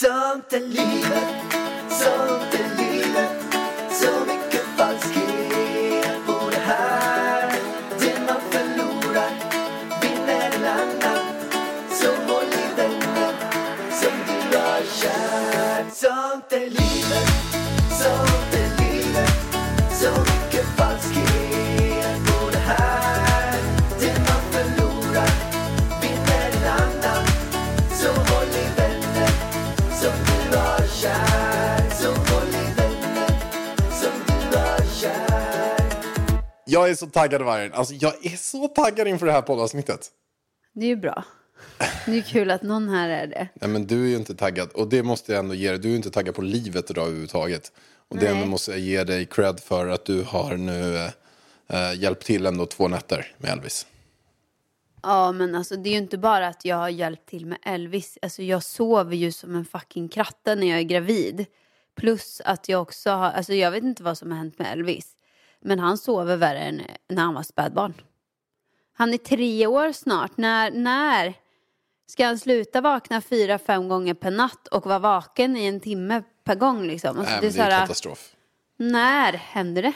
Sånt är livet, sånt är livet Jag är så taggad vargen. Alltså jag är så taggad inför det här poddavsnittet. Det är ju bra. Det är kul att någon här är det. Nej men du är ju inte taggad. Och det måste jag ändå ge dig. Du är ju inte taggad på livet idag överhuvudtaget. Och det Nej. ändå måste jag ge dig cred för att du har nu eh, hjälpt till ändå två nätter med Elvis. Ja, men alltså det är ju inte bara att jag har hjälpt till med Elvis. Alltså jag sover ju som en fucking kratta när jag är gravid. Plus att jag också har, alltså jag vet inte vad som har hänt med Elvis. Men han sover värre än när han var spädbarn. Han är tre år snart. När, när ska han sluta vakna fyra, fem gånger per natt och vara vaken i en timme per gång liksom? Alltså, Nej, det är det är katastrof. när händer det?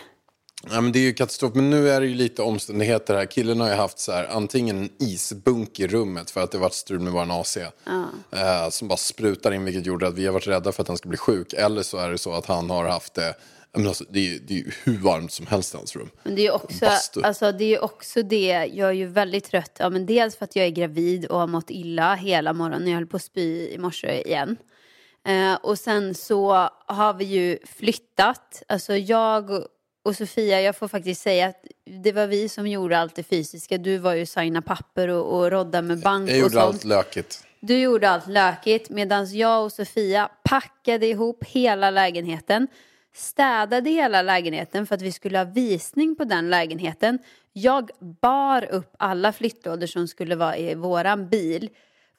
Ja, men det är ju katastrof. Men nu är det ju lite omständigheter här. Killen har ju haft så här, antingen en isbunk i rummet för att det varit strul med vår AC. Eh, som bara sprutar in vilket gjorde att vi har varit rädda för att han ska bli sjuk. Eller så är det så att han har haft det. Men alltså, det, är, det är ju hur varmt som helst i hans rum. Men det är ju också, Bastu. alltså, det är också det, jag är ju väldigt trött. Ja, men dels för att jag är gravid och har mått illa hela morgonen. Jag höll på att spy i morse igen. Eh, och sen så har vi ju flyttat. Alltså jag och Sofia, jag får faktiskt säga att det var vi som gjorde allt det fysiska. Du var ju signa papper och, och rodda med bank Jag och gjorde allt lökigt. Du gjorde allt lökigt medan jag och Sofia packade ihop hela lägenheten. Städade hela lägenheten för att vi skulle ha visning på den lägenheten. Jag bar upp alla flyttlådor som skulle vara i våran bil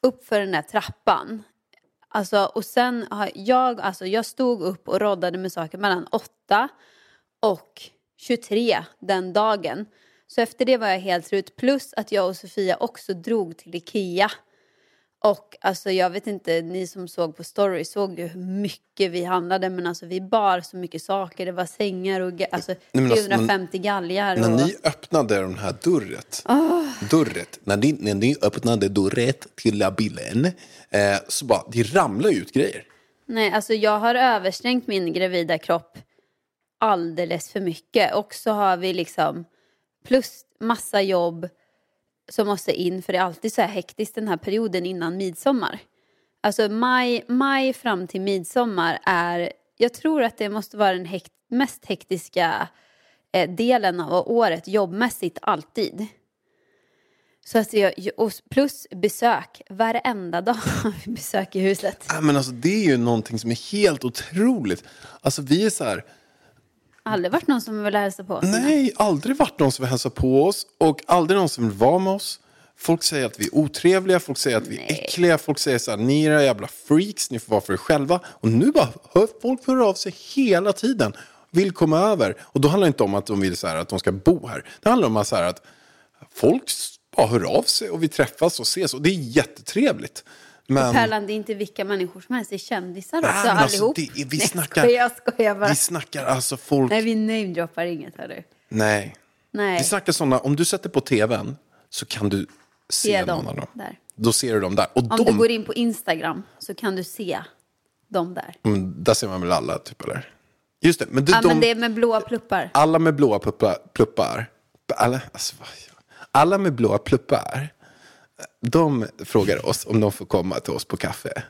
upp för den där trappan. Alltså, och sen har jag, alltså jag stod upp och roddade med saker mellan 8 och 23 den dagen. Så efter det var jag helt slut. Plus att jag och Sofia också drog till Ikea. Och alltså jag vet inte, ni som såg på story såg ju hur mycket vi handlade. Men alltså vi bar så mycket saker. Det var sängar och alltså, men alltså, 350 galgar. När och... ni öppnade den här dörret, Ah. dörret när, ni, när ni öppnade dörret till bilen, eh, så bara, det ramlar ju ut grejer. Nej, alltså jag har översträngt min gravida kropp alldeles för mycket. Och så har vi liksom plus massa jobb som måste in. För det är alltid så här hektiskt den här perioden innan midsommar. Alltså maj, maj fram till midsommar är, jag tror att det måste vara den hekt, mest hektiska eh, delen av året jobbmässigt alltid. Så att jag, plus besök, varenda dag har vi besök i huset. Ja, men alltså, det är ju någonting som är helt otroligt. Alltså vi är så här, Aldrig varit någon som vill hälsa på oss. nej, aldrig varit någon som vill hälsa på oss och aldrig någon som vill vara med oss. Folk säger att vi är otrevliga, folk säger att vi är Nej. äckliga, folk säger så här, ni är jävla freaks, ni får vara för er själva. Och nu bara, hör, folk hör av sig hela tiden, vill komma över. Och då handlar det inte om att de vill så här, att de ska bo här. Det handlar om att, så här, att folk bara hör av sig och vi träffas och ses och det är jättetrevligt. Men... Pärlan, det är inte vilka människor som helst, det är kändisar också Nej, alltså, allihop. det är- vi Nej, snackar- skojar, skojar bara. Vi snackar alltså folk... Nej, Nej. vi namedroppar inget hörru. Vi Nej, snackar sådana, om du sätter på tvn så kan du se Se någon av dem. där. Då ser du dem där. Och om de, du går in på Instagram så kan du se dem där. Mm, där ser man väl alla, typ, eller? Just det, men, du, Ja, de, men det är med blåa pluppar. alla med blåa pluppar, pluppar alla, alltså, alla med blåa pluppar, de frågar oss om de får komma till oss på kaffe.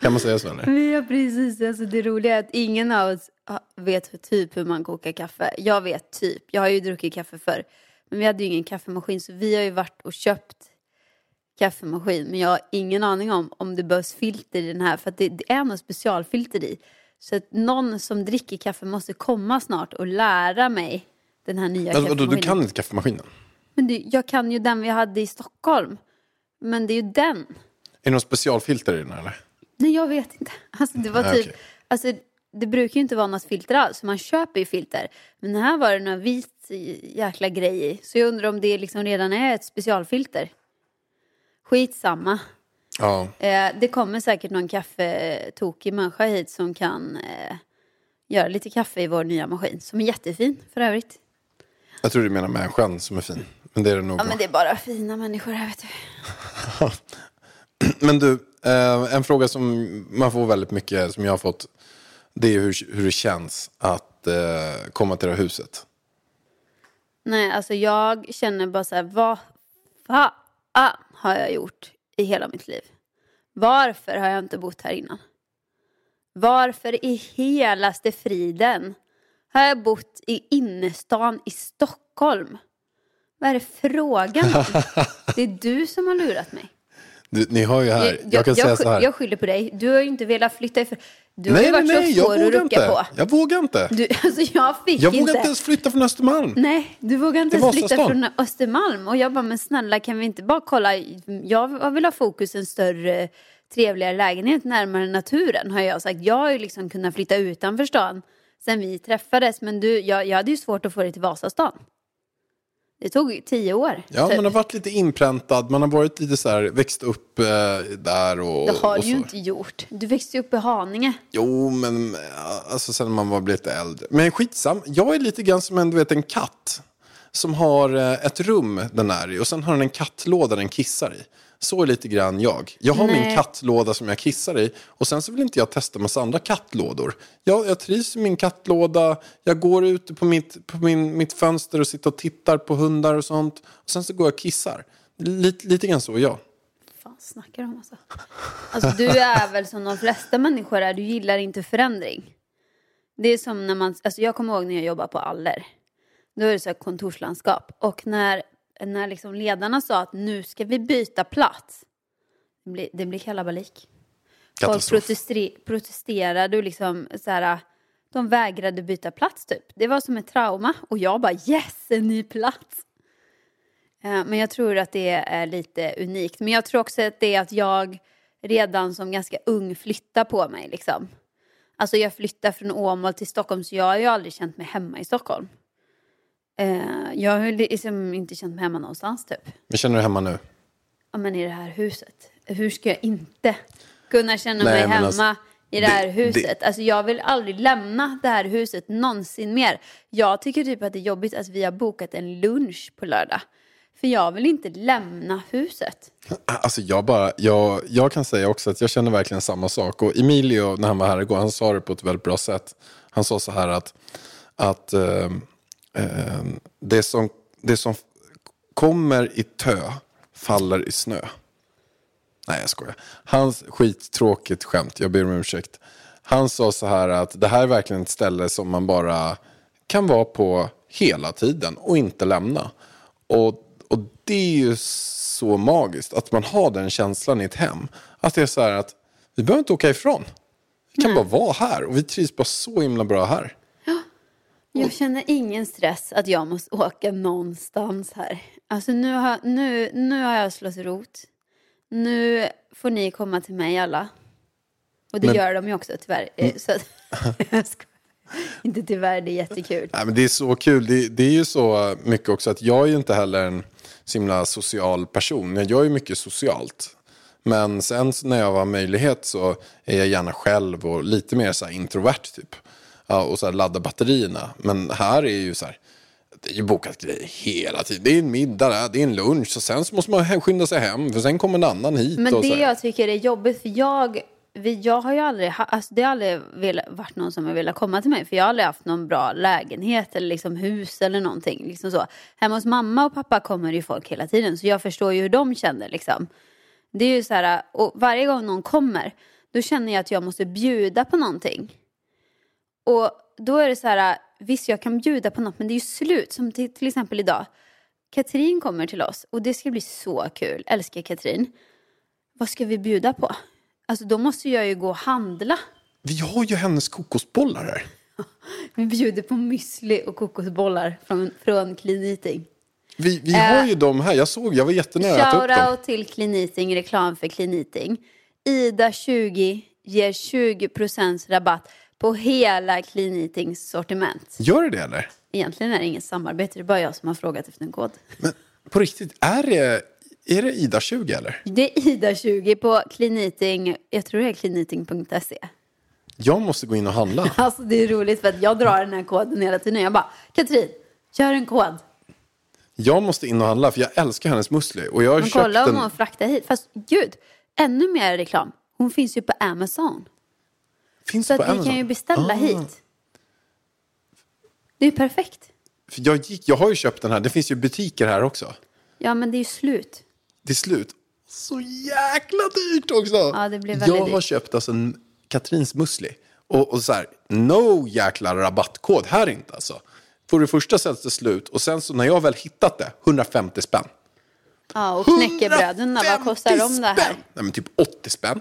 Kan man säga så? Eller? Vi har precis, alltså det roliga är att ingen av oss vet typ hur man kokar kaffe. Jag vet typ, jag har ju druckit kaffe förr. Men vi hade ju ingen kaffemaskin så vi har ju varit och köpt kaffemaskin. Men jag har ingen aning om om det behövs filter i den här. För att det, det är något specialfilter i. Så att någon som dricker kaffe måste komma snart och lära mig den här nya Alltså, kaffemaskinen. du kan inte kaffemaskinen? Men du, jag kan ju den vi hade i Stockholm. Men det är ju den. Är det någon specialfilter i den eller? Nej, jag vet inte. Alltså, det var typ, okej. alltså, det brukar ju inte vara något filter alls. Man köper ju filter. Men den här var det någon vit jäkla grej i. Så jag undrar om det liksom redan är ett specialfilter. Skitsamma. Ja. Eh, det kommer säkert någon kaffetokig människa hit som kan eh, göra lite kaffe i vår nya maskin. Som är jättefin för övrigt. Jag tror du menar människan som är fin. Men det är det nog. Ja men det är bara fina människor här vet du. Men du, eh, en fråga som man får väldigt mycket, som jag har fått, det är hur, hur det känns att eh, komma till det här huset. Nej alltså jag känner bara så här, vad fan har jag gjort i hela mitt liv? Varför har jag inte bott här innan? Varför i helaste friden har jag bott i innerstan i Stockholm? Vad är det frågan om? Det är du som har lurat mig. Du, ni hör ju här, jag, kan säga jag, så här. jag skyller på dig. Du har ju inte velat flytta ifrån. Du har nej, ju nej, varit nej, så jag svår att rucka inte. på. Jag vågar inte. Du, alltså jag fick jag inte. vågar inte ens flytta från Östermalm. Nej, du vågar inte ens flytta från Östermalm. Och jag bara, men snälla kan vi inte bara kolla. Jag vill ha fokus en större, trevligare lägenhet närmare naturen har jag sagt. Jag har ju liksom kunnat flytta utanför stan sen vi träffades. Men du, jag, jag hade ju svårt att få dig till Vasastan. Det tog tio år. Ja, typ. man har varit lite inpräntad, man har varit lite så här, växt upp eh, där och... Det har och du ju inte gjort. Du växte ju upp i Haninge. Jo, men ja, alltså sen man var lite äldre. Men skitsam, jag är lite grann som en, du vet, en katt. Som har eh, ett rum den är i och sen har den en kattlåda den kissar i. Så är lite grann jag. Jag har min Nej. kattlåda som jag kissar i och sen så vill inte jag testa massa andra kattlådor. Jag, jag trivs i min kattlåda, jag går ute på, mitt, på min, mitt fönster och sitter och tittar på hundar och sånt. Och sen så går jag och kissar. Lite, lite grann så är jag. fan snackar du om alltså? Alltså du är väl som de flesta människor är, du gillar inte förändring. Det är som när man, alltså jag kommer ihåg när jag jobbade på Aller. Då är det så kontorslandskap. Och när, när liksom ledarna sa att nu ska vi byta plats. Det blir, det blir kalabalik. Folk protester- protesterade och liksom så här, de vägrade byta plats typ. Det var som ett trauma. Och jag bara yes, en ny plats. Eh, Men jag tror att det är lite unikt. Men jag tror också att det är att jag redan som ganska ung flyttar på mig. Liksom. Alltså jag flyttar från Åmål till Stockholm så jag har ju aldrig känt mig hemma i Stockholm. Eh, Jag har liksom inte känt mig hemma någonstans typ. Men känner du hemma nu? Ja men i det här huset. Hur ska jag inte kunna känna Nej, mig hemma alltså, i det här det- huset? Alltså jag vill aldrig lämna det här huset någonsin mer. Jag tycker typ att det är jobbigt att vi har bokat en lunch på lördag. För jag vill inte lämna huset. Alltså jag, bara, jag, jag kan säga också att jag känner verkligen samma sak. Och Emilio, när han var här igår, han sa det på ett väldigt bra sätt. Han sa så här att, att eh, det, som, det som kommer i tö faller i snö. Nej, jag skojar. Hans skittråkigt skämt, jag ber om ursäkt. Han sa så här att det här är verkligen ett ställe som man bara kan vara på hela tiden och inte lämna. Och, och det är ju så magiskt att man har den känslan i ett hem. Att det är så här att vi behöver inte åka ifrån. Vi kan bara vara här och vi trivs bara så himla bra här. Jag känner ingen stress att jag måste åka någonstans här. Alltså nu har, nu, nu har jag slått rot. Nu får ni komma till mig alla. Och det Men- gör de ju också tyvärr. Eh, Så att. Inte tyvärr, det är jättekul. Nej, men det är så kul. Det, det är ju så mycket också att jag är ju inte heller en så himla social person. Jag gör ju mycket socialt. Men sen när jag har möjlighet så är jag gärna själv och lite mer så introvert typ. Ja, och så här ladda batterierna. Men här är ju så här, det är ju bokat grejer hela tiden. Det är en middag där, det är en lunch och sen så måste man skynda sig hem för sen kommer en annan hit. Men det jag tycker är jobbigt, för jag, vi, jag har ju aldrig, alltså det har aldrig velat, varit någon som har velat komma till mig, för jag har aldrig haft någon bra lägenhet eller liksom hus eller någonting. Liksom så. Hemma hos mamma och pappa kommer ju folk hela tiden, så jag förstår ju hur de känner liksom. Det är ju så här, och varje gång någon kommer, då känner jag att jag måste bjuda på någonting. Och då är det så här, visst jag kan bjuda på något, men det är ju slut, som till, till exempel idag. Katrin kommer till oss och det ska bli så kul, älskar Katrin. Vad ska vi bjuda på? Alltså då måste jag ju gå och handla. Vi har ju hennes kokosbollar här. Vi bjuder på müsli och kokosbollar från, från Clean Eating. Vi, vi har ju dem här. Jag såg, jag var jättenära att ta upp dem. Shoutout till Clean Eating, reklam för Clean Eating. Ida20 ger 20% rabatt på hela Clean Eatings sortiment. Gör det det eller? Egentligen är det inget samarbete, det är bara jag som har frågat efter en kod. Men på riktigt, är det, Är det Ida 20 eller? Det är Ida20 på Kliniting, jag tror det är kliniting.se. Jag måste gå in och handla. Alltså det är roligt för att jag drar den här koden hela tiden. Jag bara, Katrin, gör en kod. Jag måste in och handla för jag älskar hennes musli. Och jag har Men kolla om den. hon fraktar hit. Fast gud, ännu mer reklam. Hon finns ju på Amazon. Finns Så på att vi Amazon. kan ju beställa Ah. hit. Det är ju perfekt. Jag, gick, jag har ju köpt den här. Det finns ju butiker här också. Ja, men det är ju slut. Till slut. Så jäkla dyrt också. Ja, det blev väldigt jag har dyrt. köpt alltså en Katrins musli. Och, och så här, no jäkla rabattkod här inte alltså. För det första sätts det slut och sen så när jag väl hittat det, 150 spänn. Ja, och knäckebröden vad kostar de 150 det här? spänn! Nej men typ 80 spänn.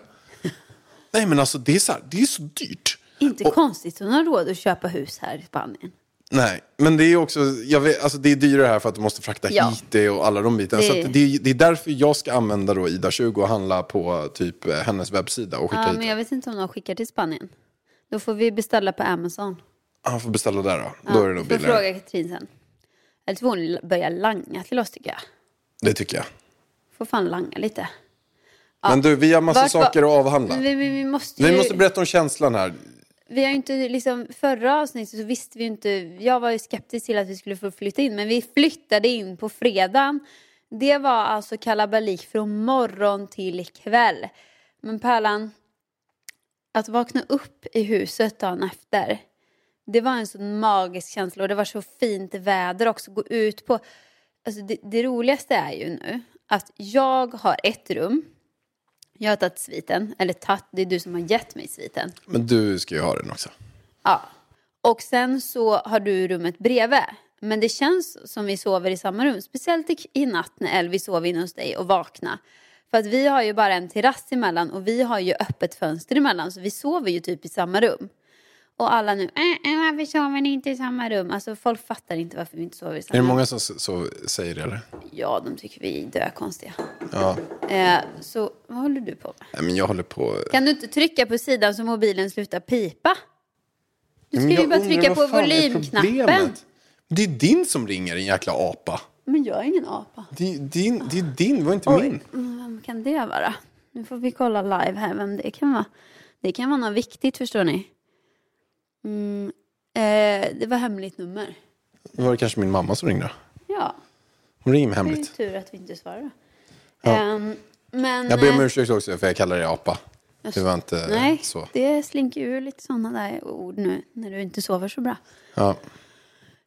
Nej men alltså det är så, här, det är så dyrt. Inte Och- konstigt hon har råd att köpa hus här i Spanien. Nej, men det är också, jag vet, alltså det är dyrare här för att du måste frakta Ja. hit det och alla de bitarna. Det- Så det, är, det är därför jag ska använda då Ida20 och handla på typ hennes webbsida och skicka Ja, hit men jag vet inte om de skickar till Spanien. Då får vi beställa på Amazon. Han får beställa där då. Ja, då är det nog vi får billigare. fråga Katrin sen. Eller så får hon börja langa till oss tycker jag. Det tycker jag. Får fan langa lite. Men du, vi har massa Vart var- saker att avhandla. Vi, vi, måste ju... Vi måste berätta om känslan här. Vi har ju inte liksom, förra avsnittet så visste vi inte, jag var ju skeptisk till att vi skulle få flytta in, men vi flyttade in på fredagen. Det var alltså kalabalik från morgon till kväll. Men Pärlan, att vakna upp i huset dagen efter, det var en sån magisk känsla och det var så fint väder också, gå ut på, alltså det, det roligaste är ju nu att jag har ett rum, jag har tagit sviten, eller tagit, det är du som har gett mig sviten. Men du ska ju ha den också. Ja. Och sen så har du rummet bredvid. Men det känns som vi sover i samma rum. Speciellt i, natt när Elvi sov inne hos dig och vakna. För att vi har ju bara en terrass emellan och vi har ju öppet fönster emellan. Så vi sover ju typ i samma rum. Och alla nu, äh, äh, varför sover ni inte i samma rum? Alltså folk fattar inte varför vi inte sover i samma Är det rum. många som så säger det eller? Ja, de tycker vi är dökonstiga. Ja. Eh, så vad håller du på med? Nej, men jag håller på... Kan du inte trycka på sidan så mobilen slutar pipa? Du ska ju bara trycka på volymknappen. Det är din som ringer, en jäkla apa. Men jag är ingen apa. Det är din, det är din var inte Oj, min. mm, vem kan det vara? Nu får vi kolla live här vem det kan vara. Det kan vara något viktigt förstår ni. Mm, eh, det var hemligt nummer. Det var det kanske min mamma som ringde. Ja, Hon ringer mig det är hemligt. tur att vi inte svarar. Ja. Ehm, men, Jag ber om eh, ursäkt också för jag kallar dig apa. Det var inte Nej, så. det slinker ur lite sådana där ord nu när du inte sover så bra. Ja.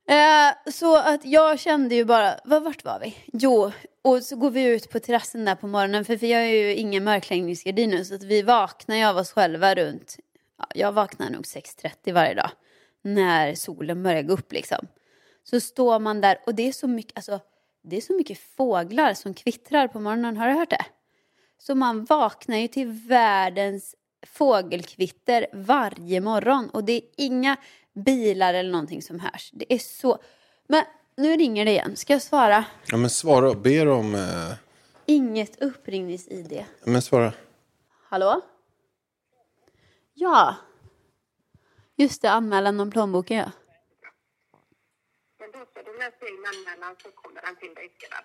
Eh, så att jag kände ju bara, vad, vart var vi? Jo, och så går vi ut på terrassen där på morgonen för vi har ju ingen mörkläggningsgardin nu så att vi vaknar ju av oss själva runt, ja, jag vaknar nog 6.30 varje dag när solen börjar gå upp liksom. Så står man där och det är så mycket, alltså det är så mycket fåglar som kvittrar på morgonen, har du hört det? Så man vaknar ju till världens fågelkvitter varje morgon och det är inga bilar eller någonting som hörs. Det är så... Men nu ringer det igen. Ska jag svara? ja, men svara och ber om... Eh, Inget uppringnings-id. men svara. Hallå? Ja. Just det, anmälan om plånboken ja. Men då ska du läsa in anmälan så kommer den till dig sedan.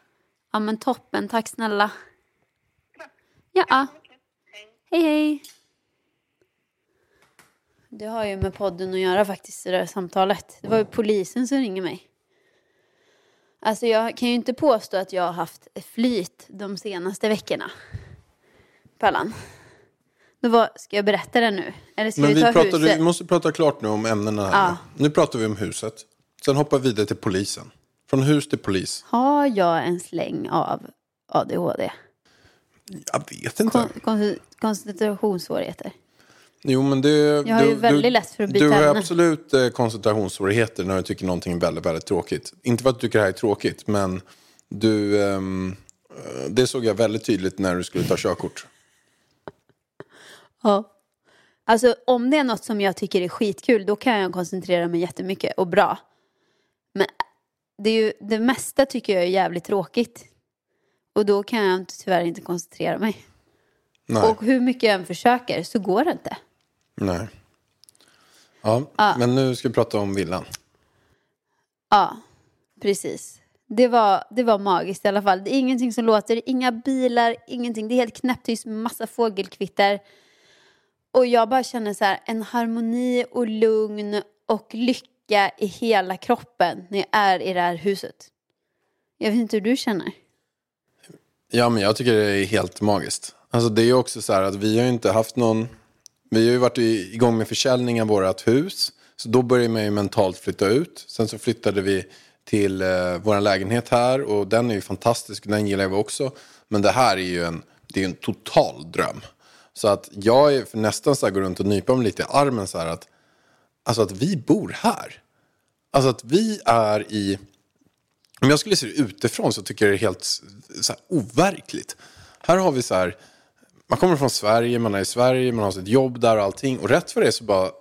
Ja men toppen, tack snälla. Ja. Hej hej. Det har ju med podden att göra faktiskt, det där samtalet. Det var ju polisen som ringer mig. Alltså jag kan ju inte påstå att jag har haft flyt de senaste veckorna. Pallan. Då var, ska jag berätta det nu? Eller ska Men vi vi, ta pratar, huset? vi måste prata klart nu om ämnena här. Ja. Nu pratar vi om huset. Sen hoppar vi vidare till polisen. Från hus till polis. Har jag en släng av ADHD? Jag vet inte. Kon- kon- koncentrationssvårigheter? Jo, men det, Jag har ju väldigt lätt för att byta Du har ämne. absolut eh, koncentrationssvårigheter när du tycker någonting är väldigt, väldigt tråkigt. Inte för att du tycker det här är tråkigt, men du, ehm, eh, det såg jag väldigt tydligt när du skulle ta körkort. Ja. Alltså om det är något som jag tycker är skitkul då kan jag koncentrera mig jättemycket och bra. Men det, är ju, det mesta tycker jag är jävligt tråkigt. Och då kan jag tyvärr inte koncentrera mig. Nej. Och hur mycket jag än försöker så går det inte. Nej. Ja, men nu ska vi prata om villan. Ja, precis. Det var, det var magiskt i alla fall. Det är ingenting som låter, inga bilar, ingenting. Det är helt knäpptyst massa fågelkvitter. Och jag bara känner så här, en harmoni och lugn och lycka i hela kroppen när jag är i det här huset. Jag vet inte hur du känner. Ja, men jag tycker det är helt magiskt. Alltså det är också så här att vi har ju inte haft någon... Vi har ju varit igång med försäljning av vårt hus. Så då började man ju mentalt flytta ut. Sen så flyttade vi till eh, vår lägenhet här och den är ju fantastisk. Den gillar vi också. Men det här är ju en, det är en total dröm. Så att jag är för nästan så här går runt och nypar mig lite i armen så här att, alltså att vi bor här. Alltså att vi är i, om jag skulle se det utifrån så tycker jag det är helt så här, overkligt. Här har vi så här, man kommer från Sverige, man är i Sverige, man har sitt jobb där och allting. Och rätt för det så bara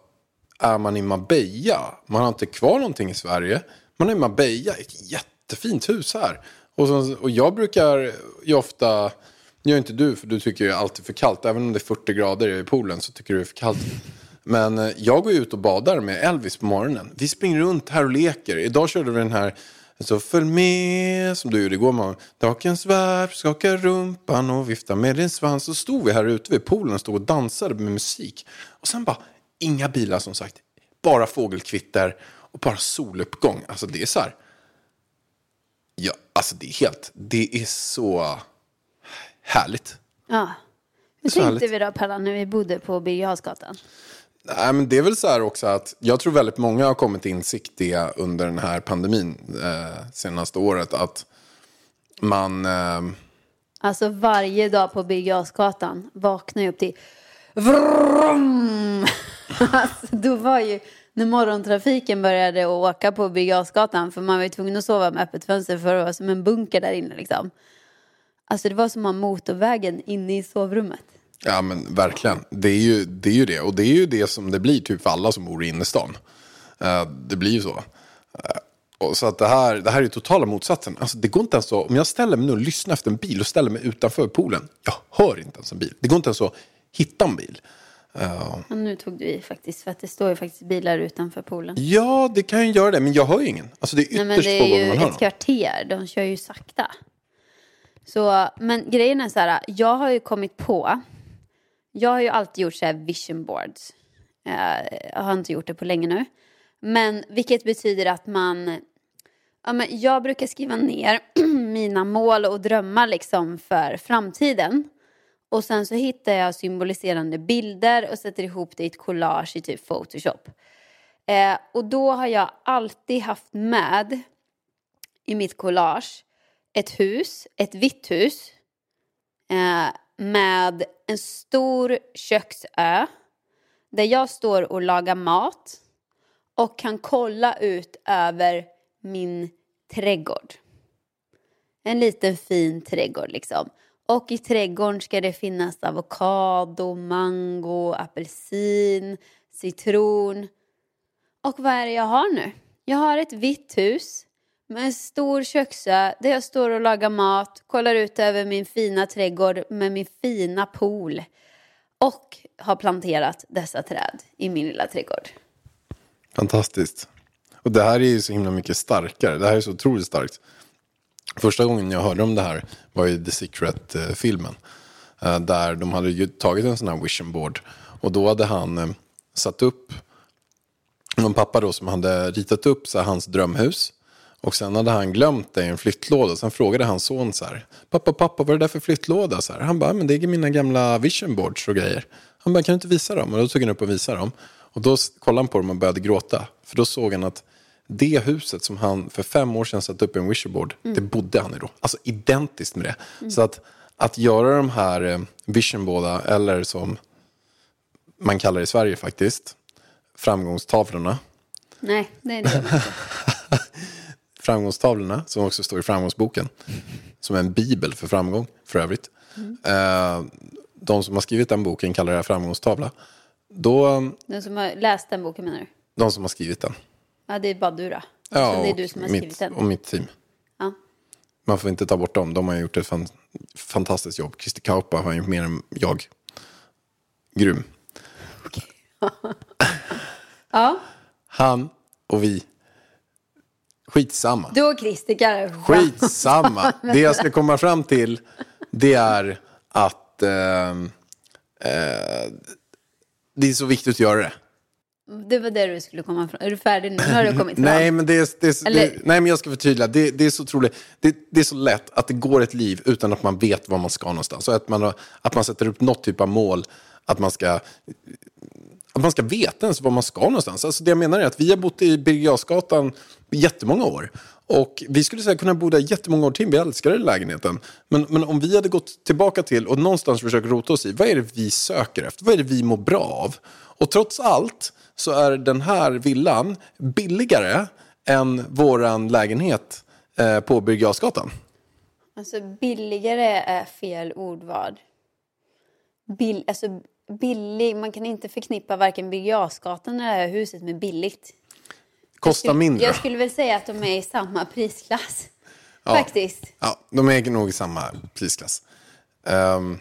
är man i Marbella. Man har inte kvar någonting i Sverige. Man är i Marbella, ett jättefint hus här. Och, så, och jag brukar ju ofta, gör inte du för du tycker ju alltid för kallt. Även om det är 40 grader i poolen så tycker du det är för kallt. Men eh, jag går ju ut och badar med Elvis på morgonen. Vi springer runt här och leker. Idag körde vi den här så följ med som du gjorde igår morgon. Dagens värp, skaka rumpan och vifta med din svans. Så stod vi här ute vid poolen och stod och dansade med musik. Och sen bara, inga bilar som sagt. Bara fågelkvitter och bara soluppgång. Alltså det är så här. Ja, alltså det är helt, det är så härligt. Ja. Hur tänkte härligt. vi då Pella när vi bodde på Birger? Nej, men det är väl så här också att jag tror väldigt många har kommit till insikt i under den här pandemin eh, senaste året att man... Eh, Alltså varje dag på Birger vaknar jag upp till Vroom! alltså, då var ju när morgontrafiken började åka på Birger för man var ju tvungen att sova med öppet fönster för det var som en bunker där inne liksom. Alltså det var som att ha motorvägen inne i sovrummet. Ja men verkligen. Det är, ju, det är ju det. Och det är ju det som det blir typ för alla som bor i innerstan. Eh, det blir ju så. Eh, och så att det här, det här är ju totala motsatsen. Alltså, det går inte ens så, om jag ställer mig nu och lyssnar efter en bil och ställer mig utanför poolen. Jag hör inte ens en bil. Det går inte ens att hitta en bil. Eh, Och nu tog du i faktiskt för att det står ju faktiskt bilar utanför poolen. ja, det kan ju göra det. Men jag hör ju ingen. Alltså det är Nej, ytterst men det få är gånger ju man hör ett någon. kvarter. De kör ju sakta. Så, men grejen är så här. Jag har ju kommit på. Jag har ju alltid gjort så här vision boards. Eh, jag har inte gjort det på länge nu. Men vilket betyder att man. Ja, men jag brukar skriva ner mina mål och drömmar liksom för framtiden. Och sen så hittar jag symboliserande bilder och sätter ihop det i ett collage i typ Photoshop. Eh, och då har jag alltid haft med i mitt collage ett hus, ett vitt hus eh, med en stor köksö där jag står och lagar mat och kan kolla ut över min trädgård. En liten fin trädgård liksom. Och i trädgården ska det finnas avokado, mango, apelsin, citron. Och vad är det jag har nu? Jag har ett vitt hus med en stor köksö där jag står och lagar mat, kollar ut över min fina trädgård med min fina pool och har planterat dessa träd i min lilla trädgård. Fantastiskt. Och det här är ju så himla mycket starkare. Det här är så otroligt starkt. Första gången jag hörde om det här var i The Secret-filmen. Eh, där de hade ju tagit en sån här vision board. Och då hade han eh, satt upp, någon pappa då som hade ritat upp så hans drömhus. Och sen hade han glömt det i en flyttlåda. Sen frågade hans son så här. Pappa, pappa, vad är det där för flyttlåda? Så här. Han bara, men det är mina gamla vision boards och grejer. Han bara, kan du inte visa dem? Och då tog han upp och visade dem. Och då kollade han på dem och började gråta. För då såg han att det huset som han för fem år sedan satte upp i en vision board, det bodde han i då. Alltså identiskt med det. Så att, att göra de här eh, vision båda, eller som man kallar det i Sverige faktiskt, framgångstavlorna. Nej, nej det gör man inte. framgångstavlorna som också står i framgångsboken. Som är en bibel för framgång för övrigt. Eh, de som har skrivit den boken kallar det framgångstavla. Då, Den som har läst den boken menar du? de som har skrivit den. Ja, det är bara du då. Ja, så det är du som har mitt, skrivit den. Och mitt team. Ja. Man får inte ta bort dem. De har gjort ett fan, fantastiskt jobb. Christer Kaupa har gjort mer än jag. Grym. ja. Han och vi. Skitsamma. Du och Christer fan. Skitsamma. Det jag ska komma fram till det är att eh, eh, det är så viktigt att göra det. Det var det du skulle komma fram Är du färdig nu? Har du kommit fram. Nej, men det är, det är, Eller- det, nej, men jag ska förtydliga. Det, det, är så otroligt, det, är så lätt att det går ett liv utan att man vet var man ska någonstans. Och att man, att man sätter upp något typ av mål. Att man ska, att man ska veta ens var man ska någonstans. Alltså det jag menar är att vi har bott i Birger jättemånga år. Och vi skulle säkert kunna bo där jättemånga år till. Vi älskar den lägenheten. Men, men om vi hade gått tillbaka till och någonstans försökt rota oss i. Vad är det vi söker efter? Vad är det vi mår bra av? Och trots allt så är den här villan billigare än våran lägenhet eh, på Birger Jarlsgatan. Alltså billigare är fel ordval. Bill, alltså billig, man kan inte förknippa varken Birger Jarlsgatan eller det här huset med billigt. Kostar mindre. Jag skulle väl säga att de är i samma prisklass. Ja. Faktiskt. Ja, de är nog i samma prisklass. Ehm,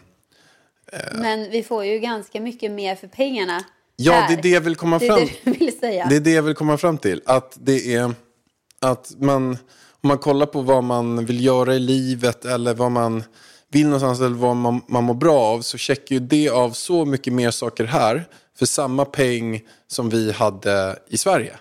Men vi får ju ganska mycket mer för pengarna. Ja, här. det är det jag vill komma Det fram är det säga. Det är det jag vill komma fram till. Att det är att man, om man kollar på vad man vill göra i livet eller vad man vill någonstans eller vad man, man mår bra av så checkar ju det av så mycket mer saker här för samma peng som vi hade i Sverige.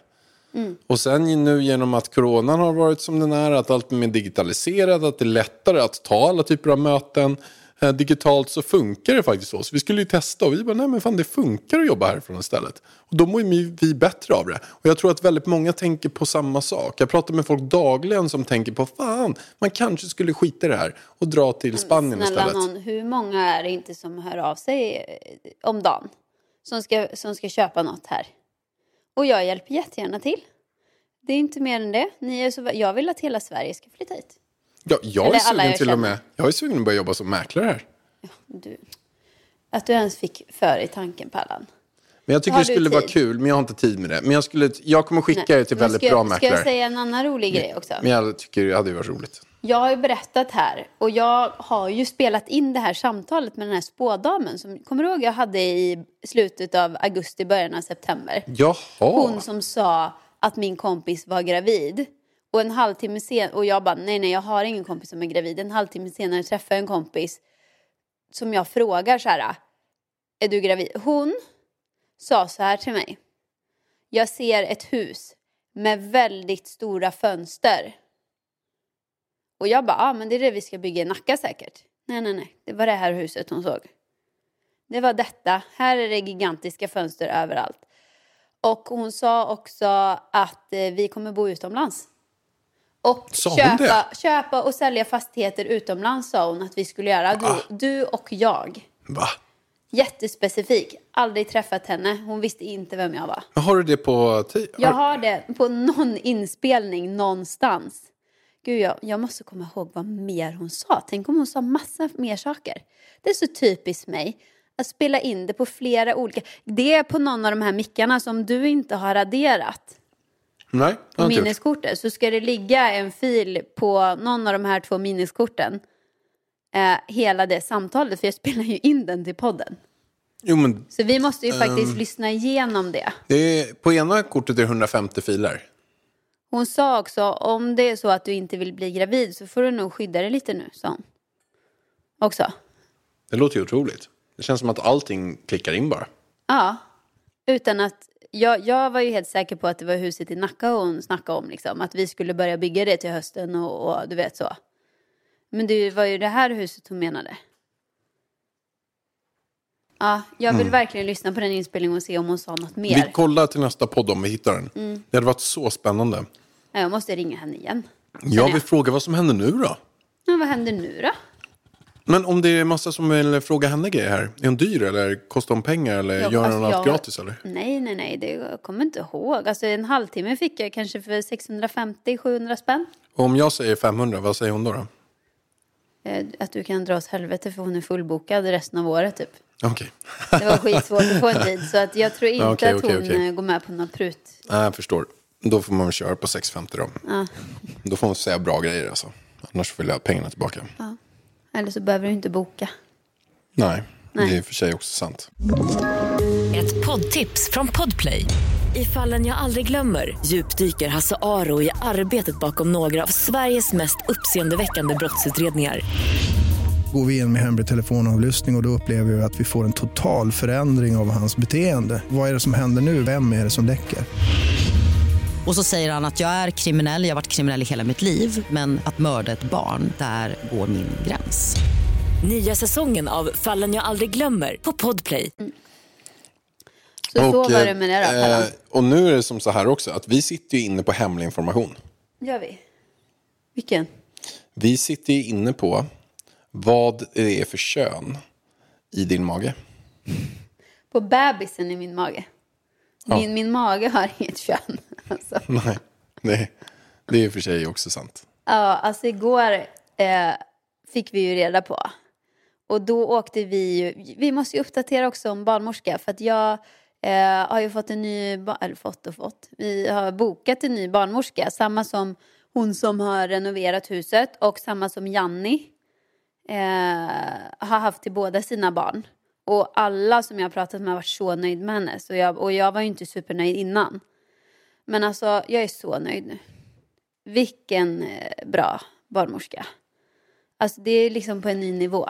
Och sen nu genom att coronan har varit som den är, att allt är mer digitaliserat, att det är lättare att ta alla typer av möten eh, digitalt så funkar det faktiskt så. Så vi skulle ju testa och vi bara, nej men fan det funkar att jobba härifrån istället. Och då mår ju vi bättre av det. Och jag tror att väldigt många tänker på samma sak. Jag pratar med folk dagligen som tänker på, fan, man kanske skulle skita i det här och dra till Spanien Snälla istället. någon, hur många är det inte som hör av sig eh, om dagen? Som ska, som ska köpa något här. Och jag hjälper jättegärna till. Det är inte mer än det. Ni är så, jag vill att hela Sverige ska flytta hit. Ja, jag är Eller sugen till och med, jag är sugen att börja jobba som mäklare här. Du, att du ens fick för dig tanken Pallan. Men jag tycker det skulle vara kul, men jag har inte tid med det. Men jag, skulle, jag kommer skicka Nej, er till väldigt ska, bra jag- Ska jag mäklare. säga en annan rolig grej också? Men jag tycker det hade varit roligt. Jag har ju berättat här och jag har ju spelat in det här samtalet med den här spådamen. Som, kommer du ihåg jag hade i slutet av augusti, början av september? Jaha. Hon som sa att min kompis var gravid. Och en halvtimme sen och jag bara nej nej jag har ingen kompis som är gravid. En halvtimme senare träffar jag en kompis som jag frågar så här. Är du gravid? Hon sa så här till mig. Jag ser ett hus med väldigt stora fönster. Och jag bara, ja ah, men det är det vi ska bygga i Nacka säkert. Nej nej nej, det var det här huset hon såg. Det var detta. Här är det gigantiska fönster överallt. Och hon sa också att eh, vi kommer bo utomlands. Och köpa, köpa och sälja fastigheter utomlands sa hon att vi skulle göra. Du, du och jag. Va? Jättespecifik. Aldrig träffat henne. Hon visste inte vem jag var. Har du det på... ti- Jag har- har det på någon inspelning någonstans. Gud, jag, jag måste komma ihåg vad mer hon sa. Tänk om hon sa massa mer saker. Det är så typiskt mig att spela in det på flera olika... Det är på någon av de här mickarna som du inte har raderat Nej, på minneskortet. Så ska det ligga en fil på någon av de här två minneskorten. Eh, hela det samtalet, för jag spelar ju in den till podden. Jo, men Så vi måste ju faktiskt Ehm. lyssna igenom det. det är, på ena kortet är det 150 filer. Hon sa också om det är så att du inte vill bli gravid så får du nog skydda dig lite nu, sa hon. Också. Det låter ju otroligt. Det känns som att allting klickar in bara. Ja. Utan att, jag, jag var ju helt säker på att det var huset i Nacka hon snackade om, liksom. Att vi skulle börja bygga det till hösten och, och du vet så. Men det var ju det här huset hon menade. Ja, jag vill verkligen lyssna på den inspelningen och se om hon sa något mer. Vi kollar till nästa podd om vi hittar den. Mm. Det hade varit så spännande. Ja, jag måste ringa henne igen. Jag vill fråga vad som händer nu då? Men vad händer nu då? Men om det är massa som vill fråga henne grejer här. Är hon dyr eller kostar hon pengar eller Jag- gör hon alltså, allt jag- gratis eller? Nej, nej, nej, det, jag kommer inte ihåg. Alltså en halvtimme fick jag kanske för 650-700 spänn. Och om jag säger 500, vad säger hon då? då? Eh, Att du kan dra åt helvete för hon är fullbokad resten av året typ. Okej. Det var skitsvårt att få en tid så att jag tror inte Ja, okej, att hon okej. eh, går med på något prut. Nej, jag förstår. Då får man köra på 650 då. Då får man säga bra grejer alltså. Annars vill jag pengarna tillbaka. Eller så behöver du inte boka. Nej, Nej. det är för sig också sant. Ett poddtips från Podplay. I fallen jag aldrig glömmer djupdyker Hasse Aro i arbetet bakom några av Sveriges mest uppseendeväckande brottsutredningar. Går vi in med hemlig telefonavlyssning och, och då upplever vi att vi får en total förändring av hans beteende. Vad är det som händer nu? Vem är det som läcker? Och så säger han att jag är kriminell, jag har varit kriminell i hela mitt liv men att mörda ett barn, där går min gräns. Nya säsongen av Fallen jag aldrig glömmer på Podplay. Så så Och, var det med det då, eh. Och nu är det som så här också, att vi sitter ju inne på hemlig information. Gör vi? Vilken? Vi sitter ju inne på vad det är för kön i din mage. På bebisen i min mage. Min, min mage har inget kön. Alltså. Nej, det, det är i och för sig också sant. Ja, alltså igår eh, fick vi ju reda på. Och då åkte vi ju, vi måste ju uppdatera också om barnmorska för att jag eh, har ju fått en ny, eller fått och fått, vi har bokat en ny barnmorska. Samma som hon som har renoverat huset och samma som Janni eh, har haft till båda sina barn. Och alla som jag har pratat med har varit så nöjd med henne. Så jag, och jag var ju inte supernöjd innan. Men alltså, jag är så nöjd nu. Vilken eh, bra barnmorska. Alltså det är liksom på en ny nivå.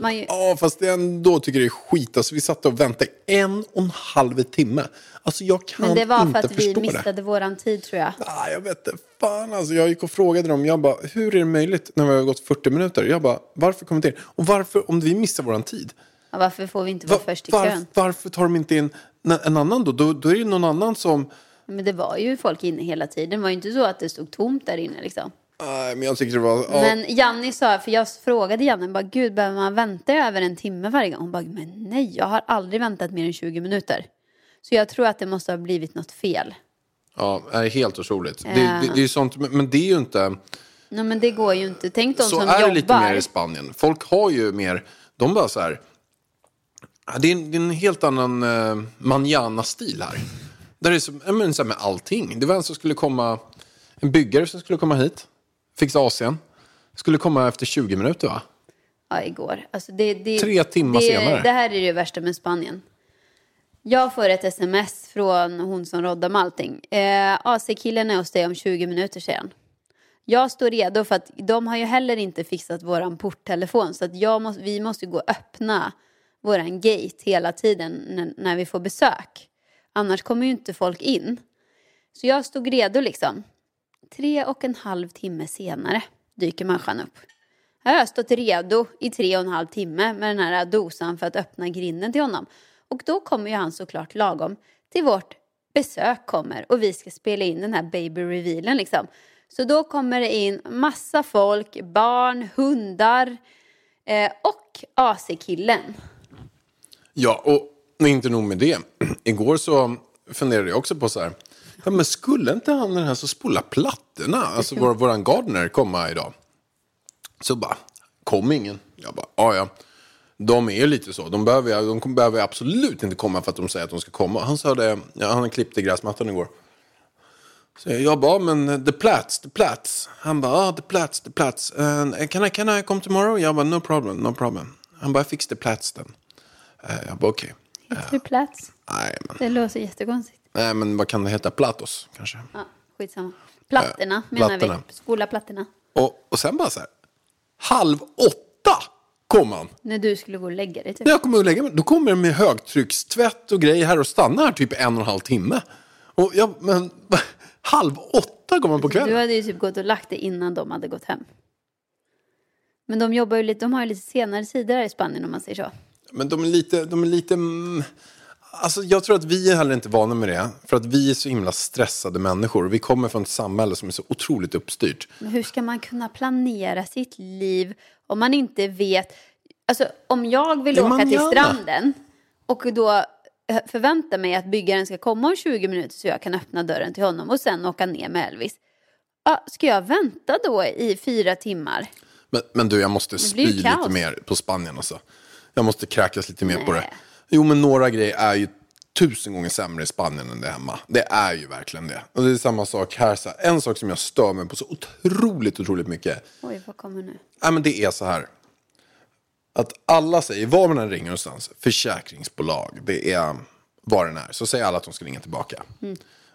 Man, ju- Ja, fast jag ändå tycker det är skit. Alltså, vi satt och väntade en och en halv timme. Alltså jag kan men det var inte för att vi förstå det. missade våran tid tror jag. Ah, jag vet inte. Fan alltså. Jag gick och frågade dem. Jag bara, hur är det möjligt när vi har gått 40 minuter? Jag bara, varför kommer inte in? Och varför, om vi missar våran tid? Ja, Varför får vi inte vara va- först i varf- kön? varför tar de inte in en en annan då? då? Då är det någon annan som... Men det var ju folk inne hela tiden. Det var ju inte så att det stod tomt där inne liksom. Nej, men jag tyckte det var... Ja, Men Janni sa, för jag frågade Janni, bara, gud behöver man vänta över en timme varje gång? Hon bara, men nej, jag har aldrig väntat mer än 20 minuter. Så jag tror att det måste ha blivit något fel. ja, det är helt otroligt. Det, det, det är sånt, men det är ju inte... Nej men det går ju inte. Tänk de Så som är det jobbar. lite mer i Spanien. Folk har ju mer, de bara så här, det är en, det är en helt annan uh, manjana-stil här. Där det är så, men så här med allting. Det var en som skulle komma, en byggare som skulle komma hit, fixa AC'n. Skulle komma efter 20 minuter va? Ja, igår. Alltså det, det, Tre timmar det, senare. Det här är det värsta med Spanien. Jag får ett sms från hon som roddar med allting. Eh, AC-killen är hos dig om 20 minuter sedan. Jag står redo för att de har ju heller inte fixat våran porttelefon. Så att måste, vi måste gå och öppna våran gate hela tiden när, när vi får besök. Annars kommer ju inte folk in. Så jag stod redo liksom. Tre och en halv timme senare dyker människan upp. Här har jag stått redo i tre och en halv timme med den här dosan för att öppna grinden till honom. Och då kommer ju han såklart lagom till vårt besök kommer och vi ska spela in den här baby revealen liksom. Så då kommer det in massa folk, barn, hundar eh, och AC-killen. Ja, och inte nog med det. Igår så funderade jag också på så här, ja, men skulle inte han den här som spolar plattorna, alltså vår, våran gardener, komma idag? Så bara, kom ingen. Jag bara, ja ja. De är lite så. De behöver, de behöver absolut inte komma för att de säger att de ska komma. Han sa det, ja, han klippte gräsmattan igår. Så jag bara, men the plats, the plats. Han bara, ah, the plats, the plats. Uh, can, I, can I come tomorrow? Jag bara, no problem, no problem. Han bara, fix the plats then. Eh, jag bara, okej. Heter det plats? Nej, men, Det låter jättekonstigt. Nej, men vad kan det heta? Platos kanske? Ja, skitsamma. Plattorna Eh, menar plattorna. vi. Spola plattorna. Och, och sen bara så här, halv åtta kom han. När du skulle gå och lägga dig typ. När jag kommer och lägger mig, då kommer de med högtryckstvätt och grejer här och stannar här typ en och en halv timme. Och jag, men halv åtta kommer han på Du kvällen. hade ju typ gått och lagt dig innan de hade gått hem. Men de jobbar ju lite, de har ju lite senare tider här i Spanien om man säger så. Men de är lite, de är lite... Alltså jag tror att vi är heller inte vana med det. För att vi är så himla stressade människor. Vi kommer från ett samhälle som är så otroligt uppstyrt. Men hur ska man kunna planera sitt liv om man inte vet? Alltså om jag vill Det åka till stranden och då eh, förväntar mig att byggaren ska komma om 20 minuter så jag kan öppna dörren till honom och sen åka ner med Elvis. Ja, ska jag vänta då i fyra timmar? Men, men du, jag måste spy lite mer på Spanien alltså. Jag måste kräkas lite mer på det. Jo, men några grejer är ju tusen gånger sämre i Spanien än det hemma. Det är ju verkligen det. Och det är samma sak här. Så här. En sak som jag stör mig på så otroligt, otroligt mycket. Oj, vad kommer nu? Nej, men det är så här. Att alla säger, var man än ringer någonstans, försäkringsbolag, det är vad den är. Så säger alla att de ska ringa tillbaka.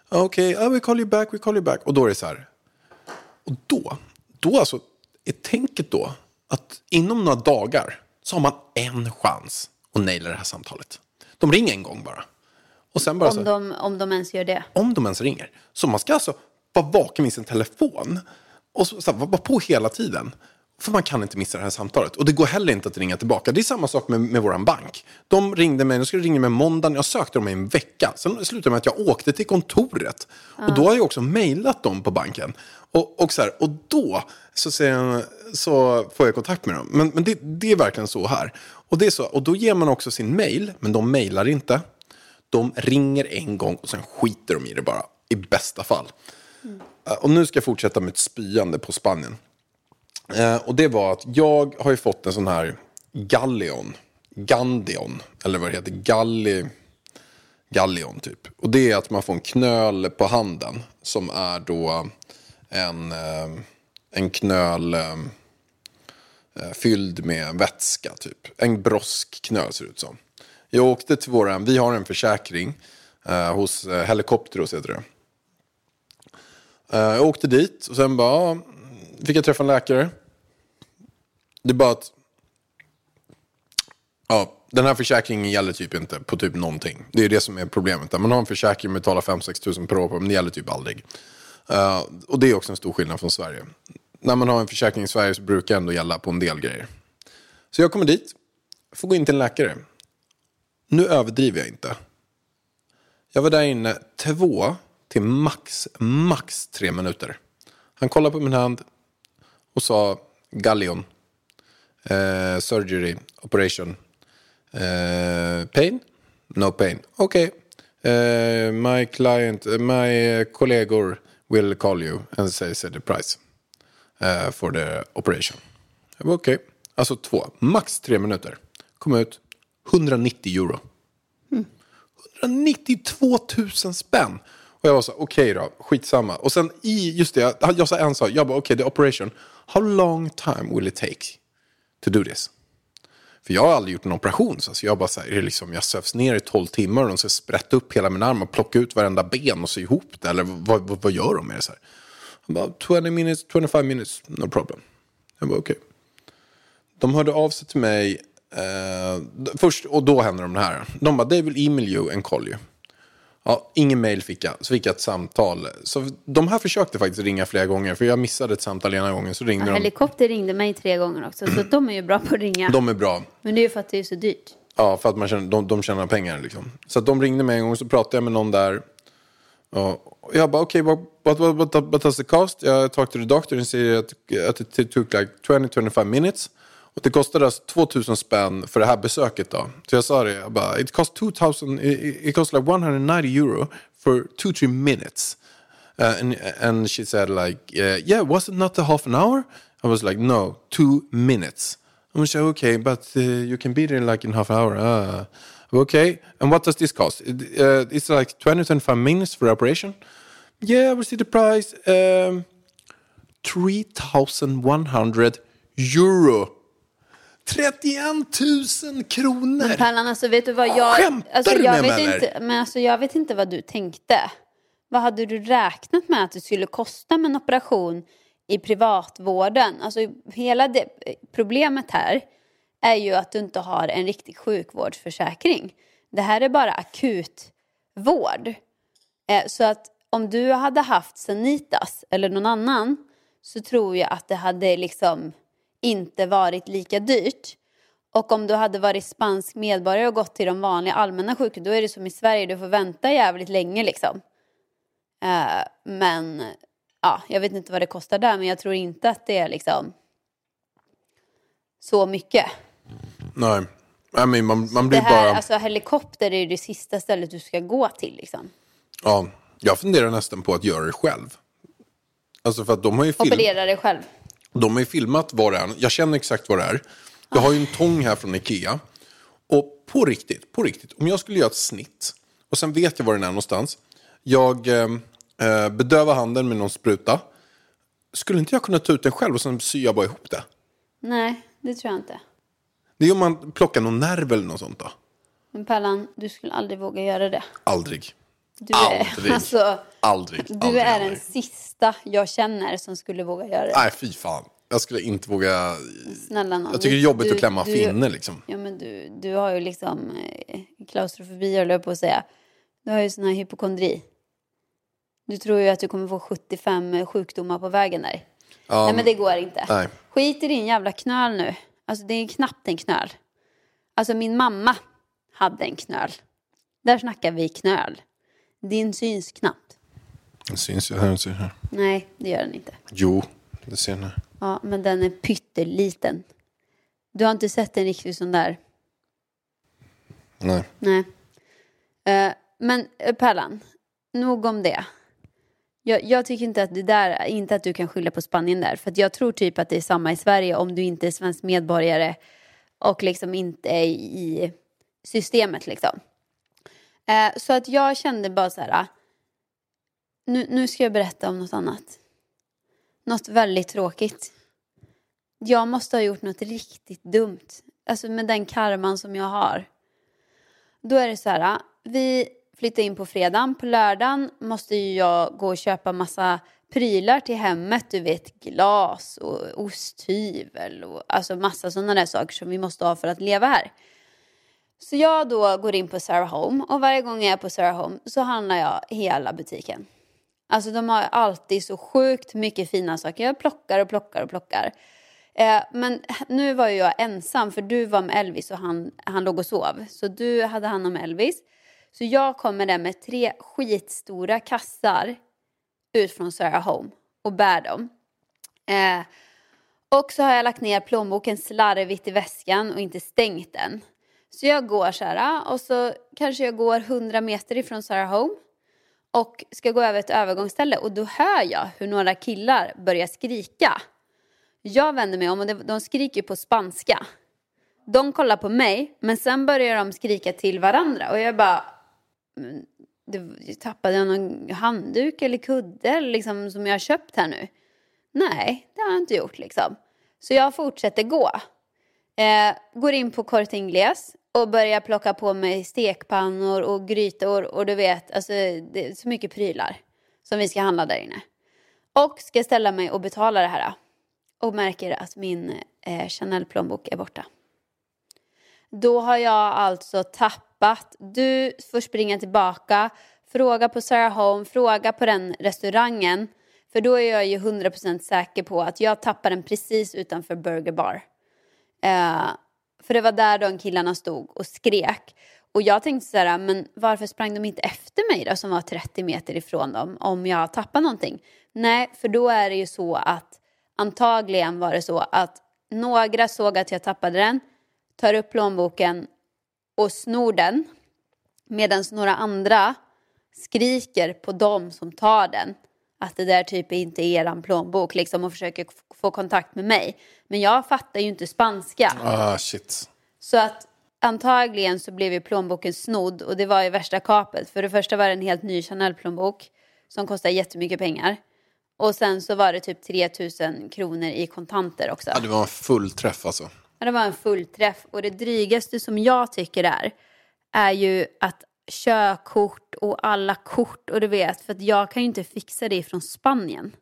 Okej, okay, we call you back, we call you back. Och då är det så här. Och då, då alltså, är tänket då att inom några dagar så har man en chans att naila det här samtalet. De ringer en gång bara. Och sen bara så Om här, de, om de ens gör det. om de ens ringer. Så man ska alltså vara vaken vid sin telefon och så, så här, vara på hela tiden. För man kan inte missa det här samtalet. Och det går heller inte att ringa tillbaka. Det är samma sak med, med våran bank. De ringde mig, de skulle ringa mig måndagen, jag sökte dem i en vecka. Sen slutade med att jag åkte till kontoret. Och då har jag också mejlat dem på banken. Och, och, så här, och då så, jag, så får jag kontakt med dem. Men, men det, det är verkligen så här. Och, det är så, och då ger man också sin mail, men de mejlar inte. De ringer en gång och sen skiter de i det bara. I bästa fall. Eh, Och nu ska jag fortsätta med ett spyande på Spanien. Eh, och det var att jag har ju fått en sån här galleon. Gandion. Eller vad det heter. Galli... Galleon typ. Och det är att man får en knöl på handen. Som är då en, eh, en knöl eh, fylld med vätska typ. En broskknöl ser det ut som. Jag åkte till våran, vi har en försäkring eh, hos eh, Helikopteros heter det. Eh, jag åkte dit och sen bara, fick jag träffa en läkare. Det är bara att, ja, den här försäkringen gäller typ inte på typ någonting. Det är det som är problemet. Man har en försäkring och betalar 5-6 tusen per år på, men det gäller typ aldrig. Eh, och det är också en stor skillnad från Sverige. När man har en försäkring i Sverige så brukar det ändå gälla på en del grejer. Så jag kommer dit, får gå in till en läkare. Nu överdriver jag inte. Jag var där inne två till max, max tre minuter. Han kollade på min hand och sa gallion, eh, surgery, operation, eh, pain, no pain. Okej, eh, my client, eh, my eh, kollegor will call you and say, say the price uh, for the operation. Jag var okej, alltså två, max tre minuter. Kom ut, 190 euro. 192 000 spänn. Och jag var så okej då, skitsamma. Och sen i, just det, jag, jag sa en sak, jag bara okej, the operation, how long time will it take to do this? För jag har aldrig gjort en operation, så alltså jag bara så här, liksom, jag sövs ner i 12 timmar och de ska sprätta upp hela min arm och plocka ut varenda ben och sy ihop det, eller vad, vad, vad gör de med det så här? Bara, 20 minutes, 25 minutes, no problem. Jag bara okej. De hörde av sig till mig eh, först, och då hände de det här. De bara, they will email you and call you. Ja, ingen mail fick jag, så fick jag ett samtal. Så de här försökte faktiskt ringa flera gånger, för jag missade ett samtal ena gången. Så ringde Ja, de. helikopter ringde mig tre gånger också, så de är ju bra på att ringa. De är bra. Men det är ju för att det är så dyrt. Ja, för att man tjänar, de, de tjänar pengar liksom. Så de ringde mig en gång, så pratade jag med någon där. Bara, okej, okay, what, what, does it cost? Jag talked to the doctor and said it took like 20-25 minutes. Och det kostade alltså 2000 spänn för det här besöket då. Så jag sa det, jag bara, it cost 2000, it, it cost like 190 euro for 2-3 minutes. Uh, and, and she said like, uh, yeah, was it not a half an hour? I was like, no, two minutes. And she said, okay, but uh, you can be there like in half an hour. Uh, okay, and what does this cost? Uh, it's like 20-25 minutes for operation. Yeah, we see the price. Um, 3,100 euro. 31 000 kronor! Men Pallan, alltså vet du vad jag... Skämtar alltså, du jag med vet mig, eller? inte, Men alltså jag vet inte vad du tänkte. Vad hade du räknat med att det skulle kosta med en operation i privatvården? Alltså hela det, problemet här är ju att du inte har en riktig sjukvårdsförsäkring. Det här är bara akutvård. Eh, så att om du hade haft Sanitas eller någon annan så tror jag att det hade liksom inte varit lika dyrt. Och om du hade varit spansk medborgare och gått till de vanliga allmänna sjukhusen då är det som i Sverige, du får vänta jävligt länge liksom. Eh, men ja, jag vet inte vad det kostar där men jag tror inte att det är liksom så mycket. Nej, I mean, man, man Det blir här, bara... alltså helikopter är ju det sista stället du ska gå till liksom. Ja, jag funderar nästan på att göra det själv. Alltså för att de har ju, film, Operera dig själv. de har ju filmat vad det är. Jag känner exakt vad det är. Jag har ju en tång här från Ikea. Och på riktigt, på riktigt, om jag skulle göra ett snitt och sen vet jag var den är någonstans. Jag eh, eh, bedövar handen med någon spruta. Skulle inte jag kunna ta ut den själv och sen syr jag bara ihop det? Nej, det tror jag inte. Det är om man plockar någon nerv eller något sånt då. Men Pallan, du skulle aldrig våga göra det. Aldrig. Du är, Aldrig. alltså, Aldrig. du aldrig, är aldrig. den sista jag känner som skulle våga göra det. Nej, fy fan. Jag skulle inte våga... Snälla nån. Jag tycker det är jobbigt du, att klämma du, finne liksom. Ja, men du, du har ju liksom eh, klaustrofobi, höll jag på att säga. Du har ju sån här hypokondri. Du tror ju att du kommer få 75 sjukdomar på vägen där. Ja, Nej, men det går inte. Nej. Skit i din jävla knöl nu. Alltså det är knappt en knöl. Alltså min mamma hade en knöl. Där snackar vi knöl. Din syns knappt. Det syns ju här. det syns här. Nej, det gör den inte. Jo, det ser ni. Ja, men den är pytteliten. Du har inte sett en riktigt sån där? Nej. Nej. Eh, men eh, Pärlan, nog om det. Jag, jag tycker inte att det där, inte att du kan skylla på Spanien där. För att jag tror typ att det är samma i Sverige om du inte är svensk medborgare och liksom inte är i systemet liksom. Eh, så att jag kände bara så här, ah, nu, nu ska jag berätta om något annat. Något väldigt tråkigt. Jag måste ha gjort något riktigt dumt. Alltså med den karman som jag har. Då är det så här, ah, vi flytta in på fredagen. På lördagen måste ju jag gå och köpa massa prylar till hemmet. Du vet glas och osthyvel och alltså massa sådana där saker som vi måste ha för att leva här. Så jag då går in på Sarah Home och varje gång jag är på Sarah Home så handlar jag hela butiken. Alltså de har alltid så sjukt mycket fina saker. Jag plockar och plockar och plockar. Eh, men nu var ju jag ensam för du var med Elvis och han, han låg och sov. Så du hade hand om Elvis. Så jag kommer där med tre skitstora kassar ut från Sarah Home och bär dem. Eh, och så har jag lagt ner plånboken slarvigt i väskan och inte stängt den. Så jag går så här och så kanske jag går 100 meter ifrån Sarah Home och ska gå över ett övergångsställe och då hör jag hur några killar börjar skrika. Jag vänder mig om och de skriker på spanska. De kollar på mig men sen börjar de skrika till varandra och jag bara det, tappade jag någon handduk eller kudde liksom, som jag har köpt här nu? Nej, det har jag inte gjort liksom. Så jag fortsätter gå. Eh, går in på Corte och börjar plocka på mig stekpannor och grytor och du vet, alltså det är så mycket prylar som vi ska handla där inne. Och ska ställa mig och betala det här och märker att min eh, Chanel-plånbok är borta. Då har jag alltså tappat. Du får springa tillbaka, fråga på Sarah Home, fråga på den restaurangen. För då är jag ju 100% säker på att jag tappade den precis utanför Burger Bar. Eh, för det var där de killarna stod och skrek. Och jag tänkte så här, men varför sprang de inte efter mig då som var 30 meter ifrån dem om jag tappade någonting? Nej, för då är det ju så att antagligen var det så att några såg att jag tappade den, tar upp plånboken och snor den. Medan några andra skriker på dem som tar den att det där typ inte är eran plånbok liksom och försöker få kontakt med mig. Men jag fattar ju inte spanska. Ah, shit. Så att antagligen så blev ju plånboken snodd och det var ju värsta kapet. För det första var det en helt ny Chanel-plånbok som kostar jättemycket pengar. Och sen så var det typ 3000 kronor i kontanter också. Ja, det var en full träff alltså. Ja, det var en fullträff. Och det drygaste som jag tycker är, är ju att körkort och alla kort och du vet, för att jag kan ju inte fixa det från Spanien.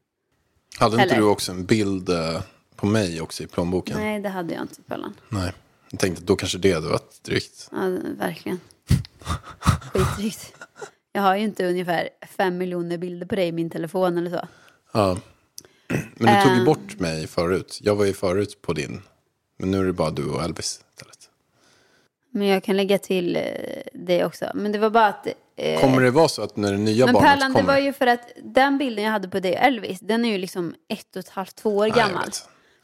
Hade inte Eller? du också en bild eh, på mig också i plånboken? Nej, det hade jag inte Pöllan. Nej. Jag tänkte då kanske det hade varit drygt. Ja, verkligen. Skitdrygt. Jag har ju inte ungefär fem miljoner bilder på dig i min telefon eller så. Ja. Men du tog ju Ehm. bort mig förut. Jag var ju förut på din. Men nu är det bara du och Elvis istället. Men jag kan lägga till eh, det också. Men det var bara att... Eh, Kommer det vara så att när det nya men barnet Pärlan, det kommer? var ju för att den bilden jag hade på dig och Elvis, den är ju liksom ett och ett halvt, två år Nej, gammal.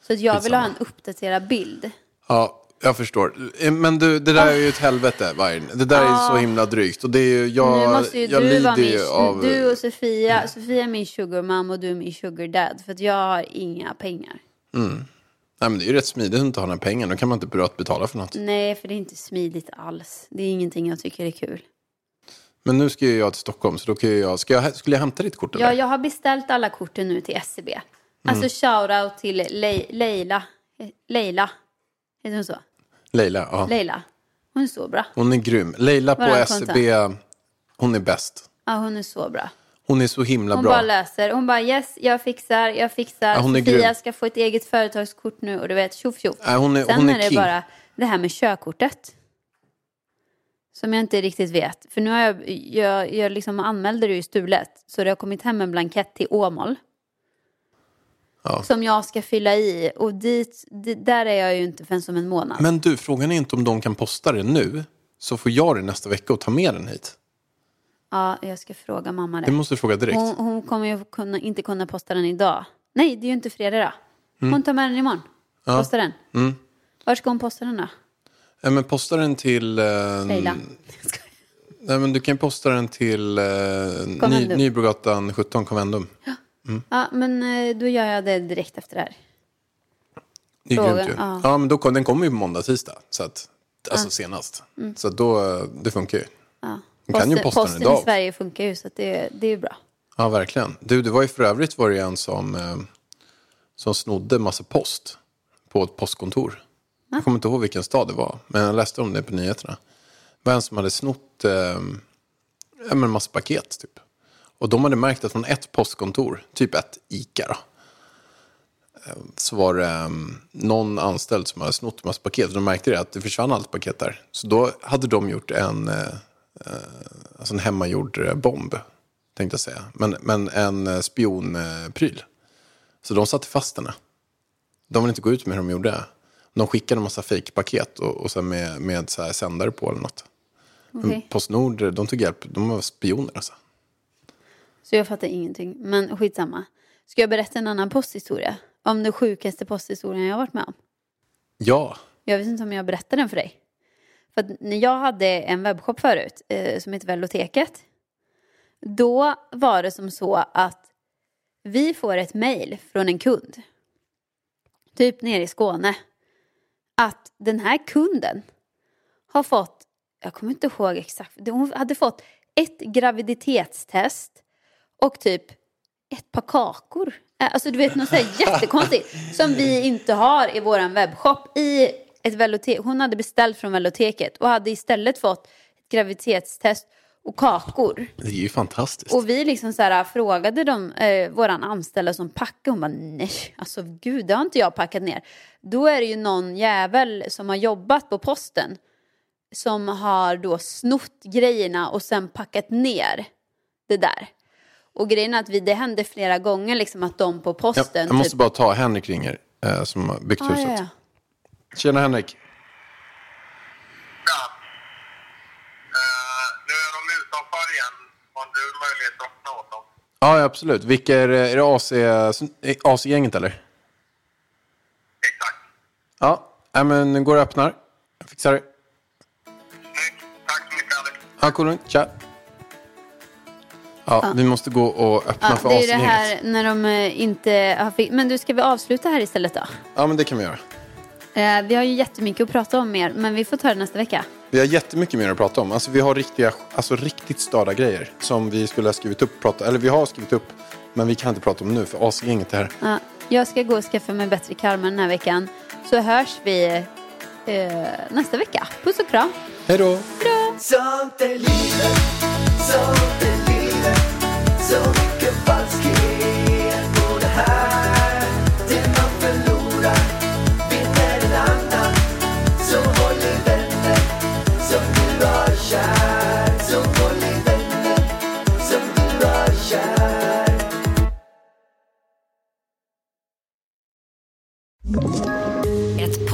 Så att jag vill ha en uppdaterad bild. Ja, jag förstår. Eh, Men du, det där är ju ett helvete, Vargen. Det där är så himla drygt. Och det är ju, jag, nu måste ju jag du lider vara min, ju av... du och Sofia, Sofia är min sugar mom och du är min sugar dad. För att jag har inga pengar. Nej, men det är ju rätt smidigt att inte ha några pengar. Då kan man inte betala för något. Nej, för det är inte smidigt alls. Det är ingenting jag tycker är kul. Men nu ska ju jag till Stockholm, så då kan jag... Ska jag skulle jag hämta ditt kort eller? Ja, jag har beställt alla korten nu till SCB. Alltså shoutout till Le- Leila. Leila. Heter hon så? Leila, ja. Leila. Hon är så bra. Hon är grym. Leila på. SCB, hon är bäst. Ja, hon är så bra. Hon är så himla Hon bra. bara löser. Hon bara yes, jag fixar, jag fixar. Ja, hon är Sofia grym. ska få ett eget företagskort nu och du vet, tjoff tjoff. Nej, hon är- Sen hon är är det king. bara det här med körkortet. Som jag inte riktigt vet. För nu har jag, jag, jag liksom anmälde det ju stulet. Så det har kommit hem en blankett till Åmål. Ja. Som jag ska fylla i. Och dit, där är jag ju inte förrän som en månad. Men du, frågan är inte om de kan posta det nu. Så får jag det nästa vecka och ta med den hit. Ja, jag ska fråga mamma Det det. måste du fråga direkt. Hon, hon kommer ju kunna, inte kunna posta den idag. Nej, det är ju inte fredag då. Hon tar med den imorgon. Posta den. Mm. Var ska hon posta den då? Ja, men posta den till... Eh, Leila. nej, men du kan posta den till eh, Ny. Nybrogatan 17, Convendum. Ja, men eh, då gör jag det direkt efter det här. Det är grymt ju. ja. Ja. men då, den kommer ju på måndag, tisdag. Så att, alltså senast. Så att då, eh, det funkar ju. Ja. De kan ju posta den posten idag. i Sverige funkar ju så det, det är ju bra. Ja, verkligen. Du, det var ju för övrigt var det en som, eh, som snodde massa post på ett postkontor. Jag kommer inte ihåg vilken stad det var, men jag läste om det på nyheterna. Det var en som hade snott eh, ja, men massa paket, typ. Och de hade märkt att från ett postkontor, typ ett ICA då, eh, så var det eh, någon anställd som hade snott en massa paket. De märkte det, att det försvann allt paket där. Så då hade de gjort en, alltså en hemmagjord eh, bomb, tänkte jag säga. Men, men en eh, spionpryl. Så de satte fast henne. De ville inte gå ut med hur de gjorde. De skickade en massa fejkpaket och, och sen med, med så här sändare på eller något. Men Okej. Postnord, de tog hjälp. De var spioner alltså. Så jag fattar ingenting. Men skitsamma. Ska jag berätta en annan posthistoria? Om den sjukaste posthistorien jag har varit med om. Ja, Jag vet inte om jag berättade den för dig. För att när jag hade en webbshop förut eh, som hette Veloteket. Då var det som så att vi får ett mejl från en kund. Typ nere i Skåne. Att den här kunden har fått, jag kommer inte ihåg exakt, hon hade fått ett graviditetstest och typ ett par kakor. Eh, alltså du vet något sådär jättekonstigt som vi inte har i våran webbshop. I ett velotek. Hon hade beställt från Veloteket och hade istället fått ett graviditetstest och kakor. det är ju fantastiskt. Och vi liksom så här, frågade dem, eh, våran anställda som packade, hon bara nej, alltså gud det har inte jag packat ner. Då är det ju någon jävel som har jobbat på posten som har då snott grejerna och sen packat ner det där. Och grejen är att vi, det hände flera gånger liksom att de på jag, posten... jag måste typ, bara ta Henrik ringer, eh, som har byggt ah, huset. ja, ja. Tjena Henrik. Ja. Eh, nu är de utanför igen. Har du möjlighet att öppna åt dem? Ja, ja, absolut. Vilka är, är det AC, eh, AC-gänget eller? Exakt. Ja, nej, men går och öppnar. Jag fixar det. Snyggt. Tack så mycket Alex. Ja, cool. Tja. Ja, vi måste gå och öppna Ja, för det är det AC-gänget. här när de eh, inte har. Men du, ska vi avsluta här istället då? Ja, men det kan vi göra. Eh, vi har ju jättemycket att prata om mer, men vi får ta det nästa vecka. Vi har jättemycket mer att prata om. Alltså, vi har riktiga, alltså, riktigt störda grejer som vi skulle ha skrivit upp. Prata, eller vi har skrivit upp, men vi kan inte prata om nu för AC-gänget är här. Ja, jag ska gå och skaffa mig bättre karma den här veckan. Så hörs vi eh, nästa vecka. Puss och kram. Hej då! Sånt är livet, sånt är livet Så mycket falskhet på det här